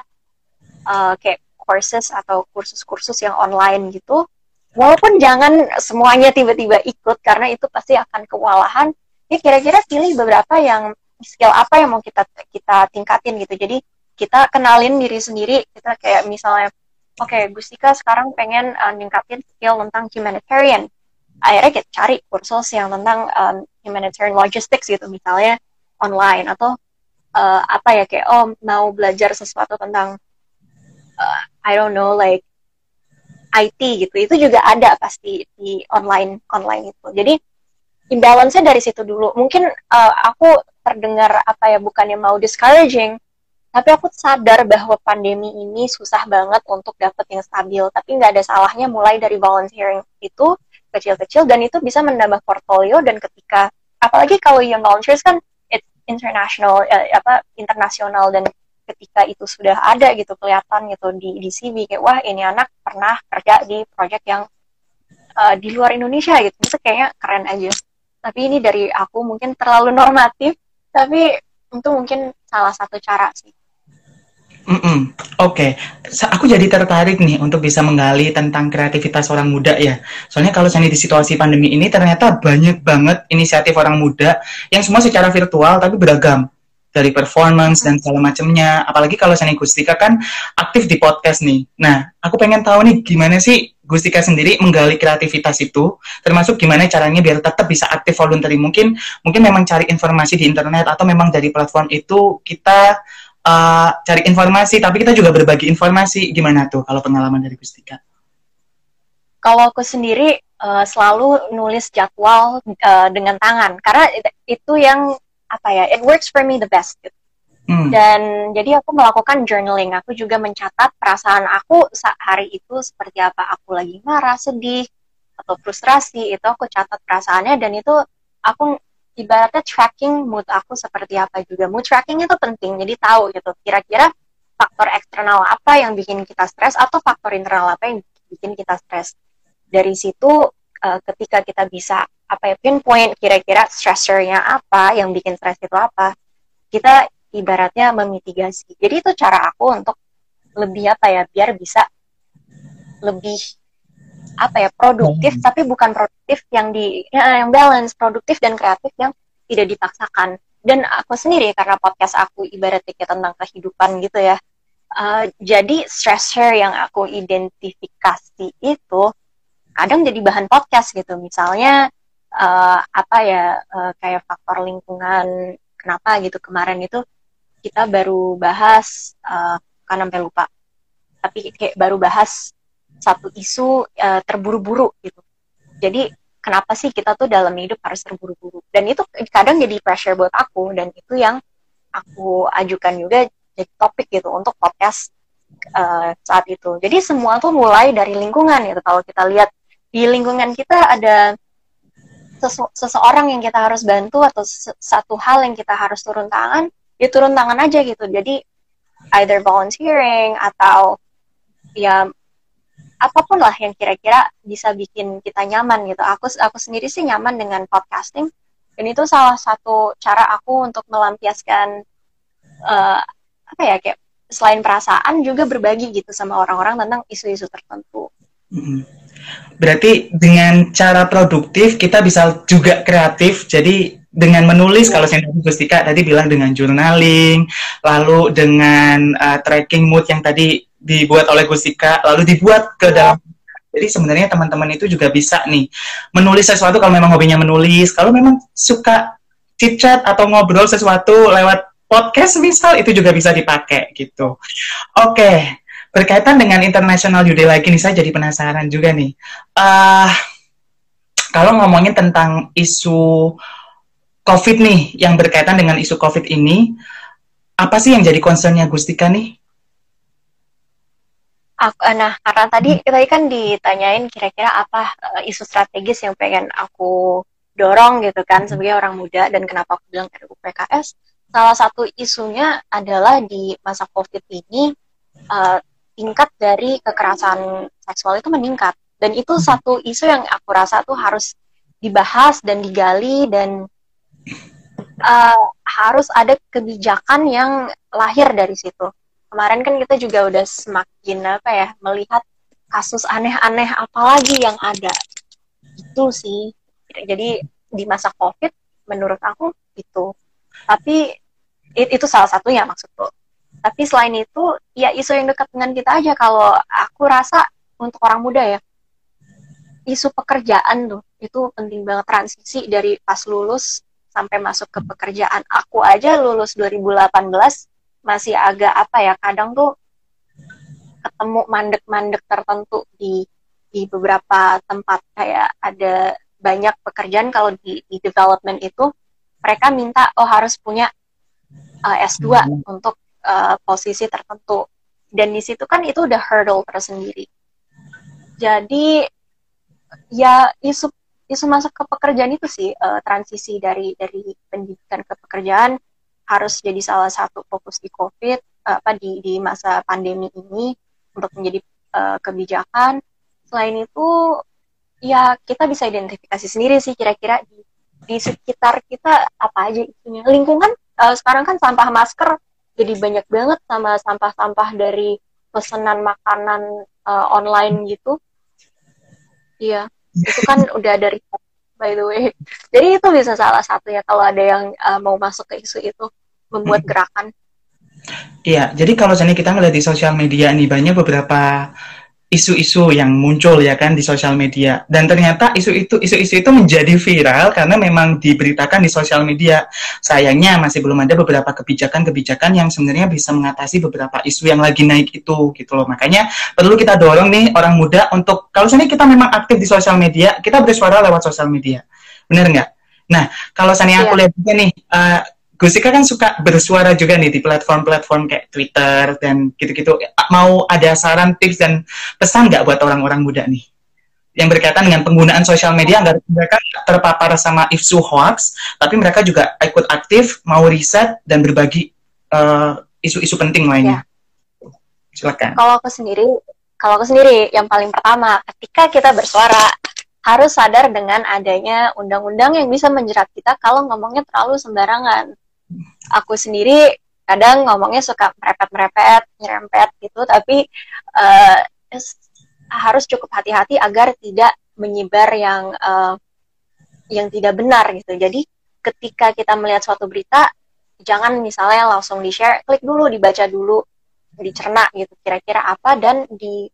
uh, kayak courses atau kursus-kursus yang online gitu. Walaupun jangan semuanya tiba-tiba ikut karena itu pasti akan kewalahan. Ya kira-kira pilih beberapa yang skill apa yang mau kita kita tingkatin gitu. Jadi kita kenalin diri sendiri. Kita kayak misalnya, oke okay, Gustika sekarang pengen uh, ningkatin skill tentang humanitarian akhirnya kita cari kursus yang tentang um, humanitarian logistics gitu misalnya online atau uh, apa ya kayak oh mau belajar sesuatu tentang uh, I don't know like IT gitu. Itu juga ada pasti di online online itu. Jadi imbalance-nya dari situ dulu. Mungkin uh, aku terdengar apa ya bukannya mau discouraging tapi aku sadar bahwa pandemi ini susah banget untuk dapet yang stabil. Tapi nggak ada salahnya mulai dari volunteering itu kecil-kecil dan itu bisa menambah portfolio dan ketika apalagi kalau young volunteers kan it's international uh, apa internasional dan ketika itu sudah ada gitu kelihatan gitu di di CV kayak wah ini anak pernah kerja di project yang uh, di luar Indonesia gitu. Itu kayaknya keren aja. Tapi ini dari aku mungkin terlalu normatif tapi itu mungkin salah satu cara sih Mm -mm. Oke, okay. aku jadi tertarik nih untuk bisa menggali tentang kreativitas orang muda ya. Soalnya kalau saya di situasi pandemi ini ternyata banyak banget inisiatif orang muda yang semua secara virtual tapi beragam dari performance dan segala macamnya. Apalagi kalau saya Gustika kan aktif di podcast nih. Nah, aku pengen tahu nih gimana sih Gustika sendiri menggali kreativitas itu, termasuk gimana caranya biar tetap bisa aktif voluntary. Mungkin mungkin memang cari informasi di internet atau memang dari platform itu kita uh, cari informasi, tapi kita juga berbagi informasi. Gimana tuh kalau pengalaman dari Gustika? Kalau aku sendiri uh, selalu nulis jadwal uh, dengan tangan, karena itu yang apa ya, it works for me the best. Gitu. Hmm. Dan jadi aku melakukan journaling. Aku juga mencatat perasaan aku saat hari itu seperti apa. Aku lagi marah, sedih, atau frustrasi. Itu aku catat perasaannya dan itu aku ibaratnya tracking mood aku seperti apa juga. Mood tracking itu penting, jadi tahu gitu kira-kira faktor eksternal apa yang bikin kita stres atau faktor internal apa yang bikin kita stres. Dari situ uh, ketika kita bisa apa ya pinpoint kira-kira stressornya apa yang bikin stres itu apa, kita ibaratnya memitigasi. Jadi itu cara aku untuk lebih apa ya biar bisa lebih apa ya produktif hmm. tapi bukan produktif yang di ya, yang balance produktif dan kreatif yang tidak dipaksakan dan aku sendiri karena podcast aku ibaratnya tentang kehidupan gitu ya uh, jadi stressor yang aku identifikasi itu kadang jadi bahan podcast gitu misalnya uh, apa ya uh, kayak faktor lingkungan kenapa gitu kemarin itu kita baru bahas uh, kan sampai lupa tapi kayak baru bahas satu isu uh, terburu-buru gitu. Jadi kenapa sih kita tuh dalam hidup harus terburu-buru? Dan itu kadang jadi pressure buat aku dan itu yang aku ajukan juga jadi topik gitu untuk podcast uh, saat itu. Jadi semua tuh mulai dari lingkungan gitu. Kalau kita lihat di lingkungan kita ada seseorang yang kita harus bantu atau satu hal yang kita harus turun tangan, ya turun tangan aja gitu. Jadi either volunteering atau ya apa pun lah yang kira-kira bisa bikin kita nyaman gitu. Aku aku sendiri sih nyaman dengan podcasting dan itu salah satu cara aku untuk melampiaskan uh, apa ya kayak selain perasaan juga berbagi gitu sama orang-orang tentang isu-isu tertentu. Mm-hmm. Berarti dengan cara produktif kita bisa juga kreatif. Jadi dengan menulis kalau saya Gustika tadi bilang dengan journaling, lalu dengan uh, tracking mood yang tadi dibuat oleh Gustika lalu dibuat ke dalam. Jadi sebenarnya teman-teman itu juga bisa nih menulis sesuatu kalau memang hobinya menulis. Kalau memang suka chit chat atau ngobrol sesuatu lewat podcast misal itu juga bisa dipakai gitu. Oke okay. berkaitan dengan International Day lagi nih saya jadi penasaran juga nih. Uh, kalau ngomongin tentang isu COVID nih yang berkaitan dengan isu COVID ini apa sih yang jadi concernnya Gustika nih aku, eh, nah karena tadi hmm. tadi kan ditanyain kira-kira apa uh, isu strategis yang pengen aku dorong gitu kan hmm. sebagai orang muda dan kenapa aku bilang RUU PKS salah satu isunya adalah di masa covid ini uh, tingkat dari kekerasan seksual itu meningkat dan itu hmm. satu isu yang aku rasa tuh harus dibahas dan digali dan uh, harus ada kebijakan yang lahir dari situ kemarin kan kita juga udah semakin apa ya melihat kasus aneh-aneh apalagi yang ada. Itu sih. Jadi di masa covid menurut aku itu tapi it, itu salah satunya maksudku. Tapi selain itu ya isu yang dekat dengan kita aja. Kalau aku rasa untuk orang muda ya isu pekerjaan tuh itu penting banget. Transisi dari pas lulus sampai masuk ke pekerjaan aku aja lulus 2018 masih agak apa ya kadang tuh ketemu mandek-mandek tertentu di di beberapa tempat. Kayak ada banyak pekerjaan kalau di, di development itu mereka minta oh harus punya uh, eh, S2 hmm. untuk uh, posisi tertentu. Dan di situ kan itu udah hurdle tersendiri. Jadi ya isu isu masuk ke pekerjaan itu sih uh, transisi dari dari pendidikan ke pekerjaan harus jadi salah satu fokus di COVID apa di di masa pandemi ini untuk menjadi uh, kebijakan. Selain itu ya kita bisa identifikasi sendiri sih kira-kira di di sekitar kita apa aja isunya. Lingkungan uh, sekarang kan sampah masker jadi banyak banget sama sampah-sampah dari pesanan makanan uh, online gitu. Iya, itu kan udah dari by the way. Jadi itu bisa salah satu ya kalau ada yang uh, mau masuk ke isu itu membuat gerakan. Iya, jadi kalau misalnya kita ngeliat di sosial media nih banyak beberapa isu-isu yang muncul ya kan di sosial media. Dan ternyata isu itu isu-isu itu menjadi viral karena memang diberitakan di sosial media. Sayangnya masih belum ada beberapa kebijakan-kebijakan yang sebenarnya bisa mengatasi beberapa isu yang lagi naik itu gitu loh. Makanya perlu kita dorong nih orang muda untuk kalau misalnya kita memang aktif di sosial media kita bersuara lewat sosial media. Benar nggak? Nah kalau misalnya aku iya. lihat juga nih uh, Gusika kan suka bersuara juga nih di platform-platform kayak Twitter dan gitu-gitu. Mau ada saran, tips, dan pesan nggak buat orang-orang muda nih? yang berkaitan dengan penggunaan sosial media agar mereka terpapar sama isu hoax, tapi mereka juga ikut aktif, mau riset dan berbagi eh, isu-isu uh, penting lainnya. Ya. Silakan. Kalau aku sendiri, kalau aku sendiri yang paling pertama, ketika kita bersuara harus sadar dengan adanya undang-undang yang bisa menjerat kita kalau ngomongnya terlalu sembarangan. Aku sendiri kadang ngomongnya suka merepet-merepet, nyerempet gitu, tapi uh, harus cukup hati-hati agar tidak menyebar yang uh, yang tidak benar gitu. Jadi ketika kita melihat suatu berita, jangan misalnya langsung di-share, klik dulu, dibaca dulu, dicerna gitu kira-kira apa dan di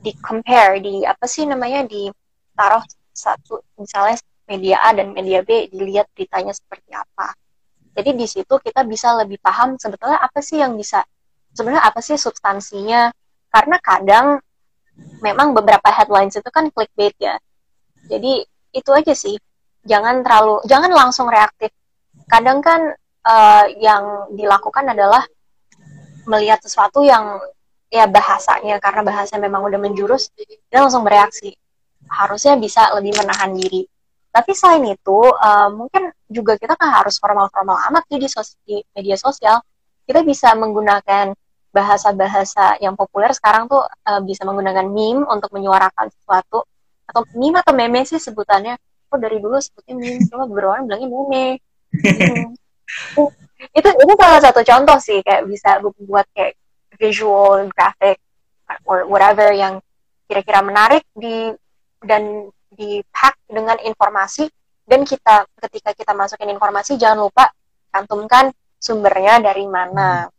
di compare di apa sih namanya ditaruh satu misalnya media A dan media B dilihat beritanya seperti apa. Jadi di situ kita bisa lebih paham sebetulnya apa sih yang bisa sebenarnya apa sih substansinya karena kadang memang beberapa headlines itu kan clickbait ya. Jadi itu aja sih. Jangan terlalu jangan langsung reaktif. Kadang kan uh, yang dilakukan adalah melihat sesuatu yang ya bahasanya karena bahasa memang udah menjurus dan langsung bereaksi. Harusnya bisa lebih menahan diri. Tapi selain itu, uh, mungkin juga kita kan harus formal-formal amat di, di media sosial. Kita bisa menggunakan bahasa-bahasa yang populer sekarang tuh uh, bisa menggunakan meme untuk menyuarakan sesuatu atau meme atau meme sih sebutannya oh dari dulu sebutnya meme cuma beberapa orang bilangnya meme hmm. itu itu salah satu contoh sih kayak bisa buat kayak visual graphic or whatever yang kira-kira menarik di dan di pack dengan informasi dan kita ketika kita masukin informasi jangan lupa cantumkan sumbernya dari mana.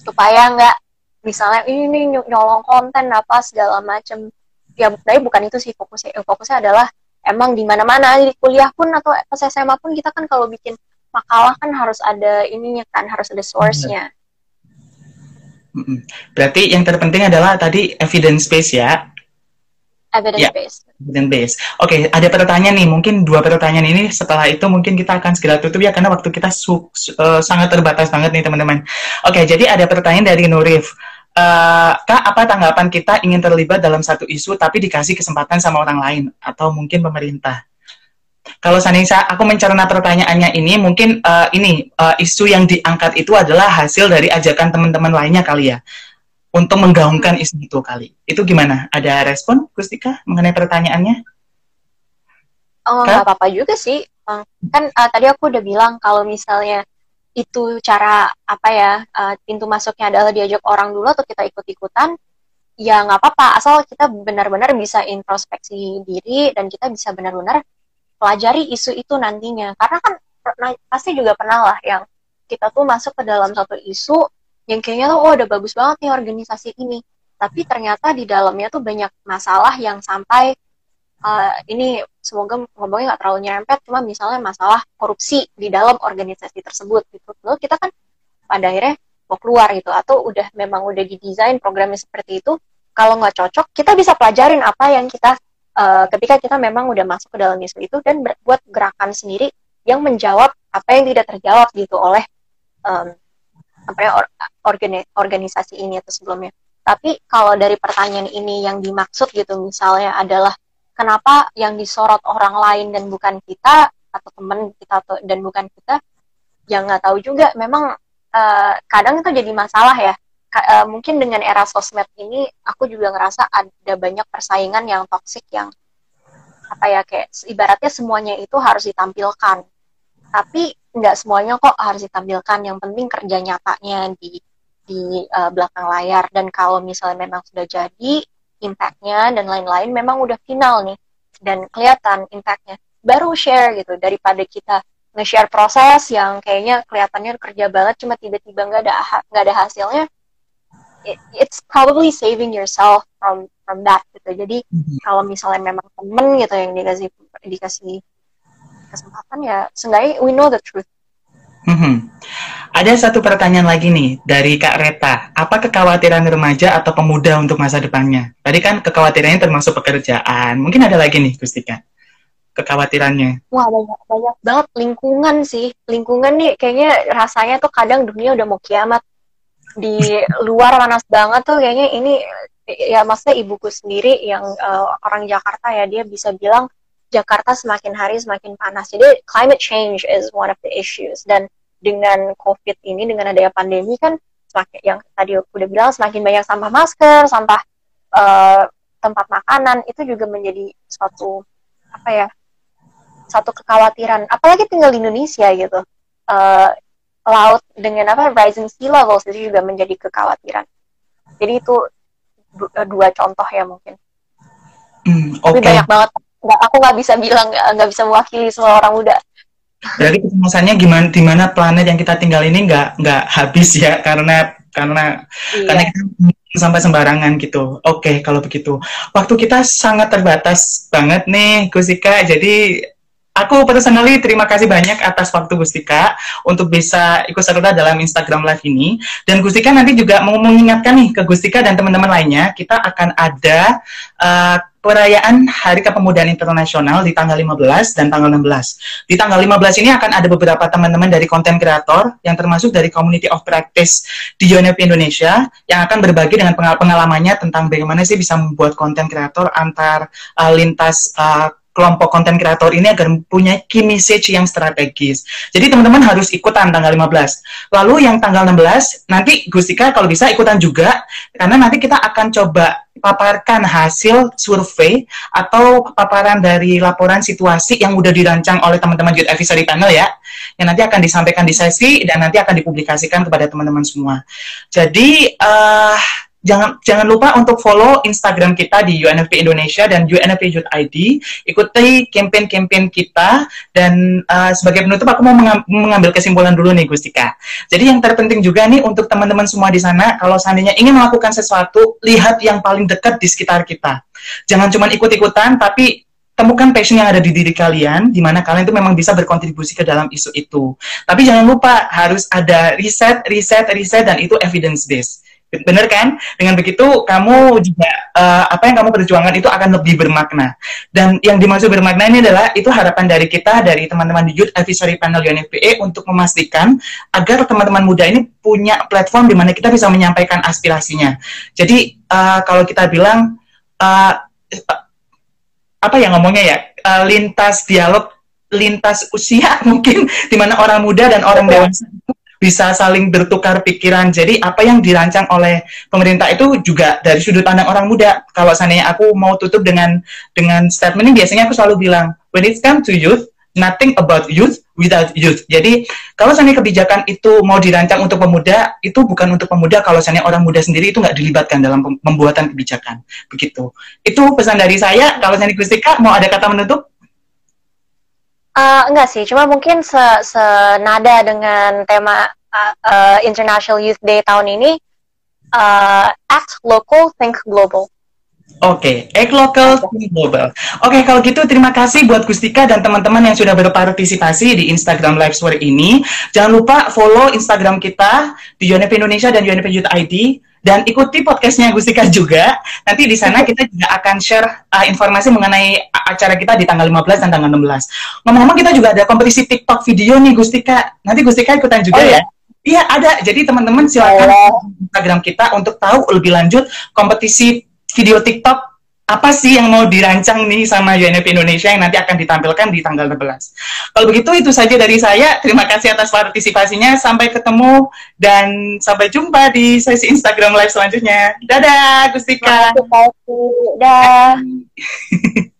Supaya nggak misalnya ini nyolong konten apa segala macam ya tapi bukan itu sih fokusnya. Fokusnya adalah emang di mana-mana di kuliah pun atau pas SMA pun kita kan kalau bikin makalah kan harus ada ininya kan harus ada source-nya. Berarti yang terpenting adalah tadi evidence base ya evidence ya. based. Evidence based. Oke okay, ada pertanyaan nih. Mungkin dua pertanyaan ini setelah itu mungkin kita akan segera tutup ya karena waktu kita su uh, sangat terbatas banget nih teman-teman. Oke okay, jadi ada pertanyaan dari Nurif. Uh, Kak, apa tanggapan kita ingin terlibat dalam satu isu tapi dikasih kesempatan sama orang lain atau mungkin pemerintah? Kalau Sanisa, aku mencerna pertanyaannya ini, mungkin uh, ini uh, isu yang diangkat itu adalah hasil dari ajakan teman-teman lainnya kali ya untuk menggaungkan isu itu kali. Itu gimana? Ada respon, Gustika, mengenai pertanyaannya? Oh, nggak apa-apa juga sih. Kan uh, tadi aku udah bilang kalau misalnya itu cara apa ya uh, pintu masuknya adalah diajak orang dulu atau kita ikut-ikutan, ya nggak apa-apa. Asal kita benar-benar bisa introspeksi diri dan kita bisa benar-benar pelajari isu itu nantinya. Karena kan pasti juga pernah lah yang kita tuh masuk ke dalam satu isu yang kayaknya tuh oh udah bagus banget nih organisasi ini. Tapi ternyata di dalamnya tuh banyak masalah yang sampai uh, ini semoga ngomongnya nggak terlalu nyerempet cuma misalnya masalah korupsi di dalam organisasi tersebut gitu. Lalu kita kan pada akhirnya mau keluar gitu atau udah memang udah didesain programnya seperti itu kalau nggak cocok kita bisa pelajarin apa yang kita uh, ketika kita memang udah masuk ke dalam isu itu dan buat gerakan sendiri yang menjawab apa yang tidak terjawab gitu oleh um, apa ya organi organisasi ini atau sebelumnya. Tapi kalau dari pertanyaan ini yang dimaksud gitu misalnya adalah kenapa yang disorot orang lain dan bukan kita atau teman kita atau dan bukan kita, yang nggak tahu juga. Memang uh, kadang itu jadi masalah ya. Ka uh, mungkin dengan era sosmed ini aku juga ngerasa ada banyak persaingan yang toksik yang apa ya kayak ibaratnya semuanya itu harus ditampilkan. Tapi nggak semuanya kok harus ditampilkan. Yang penting kerja nyatanya di di uh, belakang layar. Dan kalau misalnya memang sudah jadi impactnya dan lain-lain memang udah final nih. Dan kelihatan impactnya. Baru share gitu. Daripada kita nge-share proses yang kayaknya kelihatannya kerja banget cuma tiba-tiba nggak ada nggak ada hasilnya it, it's probably saving yourself from from that gitu. Jadi mm-hmm. kalau misalnya memang temen gitu yang dikasih dikasih kesempatan ya seenggaknya we know the truth. Hmm. Ada satu pertanyaan lagi nih dari Kak Reta. Apa kekhawatiran remaja atau pemuda untuk masa depannya? Tadi kan kekhawatirannya termasuk pekerjaan. Mungkin ada lagi nih, Gustika. Kekhawatirannya. Wah, banyak, banyak banget. Lingkungan sih. Lingkungan nih kayaknya rasanya tuh kadang dunia udah mau kiamat. Di luar panas banget tuh kayaknya ini ya maksudnya ibuku sendiri yang uh, orang Jakarta ya dia bisa bilang Jakarta semakin hari semakin panas. Jadi climate change is one of the issues dan dengan COVID ini dengan adanya pandemi kan semakin yang tadi aku udah bilang semakin banyak sampah masker, sampah uh, tempat makanan itu juga menjadi suatu apa ya satu kekhawatiran. Apalagi tinggal di Indonesia gitu. Uh, laut dengan apa rising sea levels itu juga menjadi kekhawatiran. Jadi itu dua contoh ya mungkin. Hmm, okay. Tapi banyak banget nggak aku nggak bisa bilang nggak bisa mewakili semua orang muda Jadi kecemasannya gimana di mana planet yang kita tinggal ini nggak nggak habis ya karena karena iya. karena kita sampai sembarangan gitu. Oke, kalau begitu. Waktu kita sangat terbatas banget nih, Gusika. Jadi Aku personally terima kasih banyak atas waktu Gustika untuk bisa ikut serta dalam Instagram Live ini. Dan Gustika nanti juga mau mengingatkan nih ke Gustika dan teman-teman lainnya, kita akan ada uh, perayaan Hari Kepemudaan Internasional di tanggal 15 dan tanggal 16. Di tanggal 15 ini akan ada beberapa teman-teman dari konten kreator yang termasuk dari Community of Practice di UNEP Indonesia yang akan berbagi dengan pengalamannya tentang bagaimana sih bisa membuat konten kreator antar uh, lintas uh, kelompok konten kreator ini agar punya key message yang strategis. Jadi teman-teman harus ikutan tanggal 15. Lalu yang tanggal 16 nanti Gustika kalau bisa ikutan juga karena nanti kita akan coba paparkan hasil survei atau paparan dari laporan situasi yang udah dirancang oleh teman-teman Youth Advisory Panel ya, yang nanti akan disampaikan di sesi dan nanti akan dipublikasikan kepada teman-teman semua. Jadi uh, jangan jangan lupa untuk follow Instagram kita di UNFP Indonesia dan UNFP ID. Ikuti campaign-campaign kita dan uh, sebagai penutup aku mau mengambil kesimpulan dulu nih Gustika. Jadi yang terpenting juga nih untuk teman-teman semua di sana kalau seandainya ingin melakukan sesuatu, lihat yang paling dekat di sekitar kita. Jangan cuma ikut-ikutan tapi temukan passion yang ada di diri kalian, di mana kalian itu memang bisa berkontribusi ke dalam isu itu. Tapi jangan lupa harus ada riset, riset, riset, dan itu evidence based. Bener kan? Dengan begitu kamu juga uh, apa yang kamu perjuangkan itu akan lebih bermakna. Dan yang dimaksud bermakna ini adalah itu harapan dari kita dari teman-teman di Youth Advisory Panel UNFPA untuk memastikan agar teman-teman muda ini punya platform di mana kita bisa menyampaikan aspirasinya. Jadi uh, kalau kita bilang uh, apa yang ngomongnya ya uh, lintas dialog lintas usia mungkin di mana orang muda dan orang dewasa bisa saling bertukar pikiran. Jadi apa yang dirancang oleh pemerintah itu juga dari sudut pandang orang muda. Kalau seandainya aku mau tutup dengan dengan statement ini biasanya aku selalu bilang, when it comes to youth, nothing about youth without youth. Jadi kalau seandainya kebijakan itu mau dirancang untuk pemuda, itu bukan untuk pemuda. Kalau seandainya orang muda sendiri itu nggak dilibatkan dalam pembuatan kebijakan. Begitu. Itu pesan dari saya. Kalau seandainya Gustika mau ada kata menutup? Uh, enggak sih, cuma mungkin se senada dengan tema uh, uh, International Youth Day tahun ini, uh, act local, think global. Oke, okay. act local, think global. Oke, okay, kalau gitu terima kasih buat Gustika dan teman-teman yang sudah berpartisipasi di Instagram Live Story ini. Jangan lupa follow Instagram kita di UNP Indonesia dan UNP Youth ID dan ikuti podcastnya Gustika juga. Nanti di sana kita juga akan share uh, informasi mengenai acara kita di tanggal 15 dan tanggal 16. Ngomong-ngomong kita juga ada kompetisi TikTok video nih Gustika. Nanti Gustika ikutan juga oh, ya. Iya ada. Jadi teman-teman silakan oh. Instagram kita untuk tahu lebih lanjut kompetisi video TikTok apa sih yang mau dirancang nih sama UNF Indonesia yang nanti akan ditampilkan di tanggal 16. Kalau begitu itu saja dari saya. Terima kasih atas partisipasinya. Sampai ketemu dan sampai jumpa di sesi Instagram Live selanjutnya. Dadah, Gustika. Terima kasih. Dadah.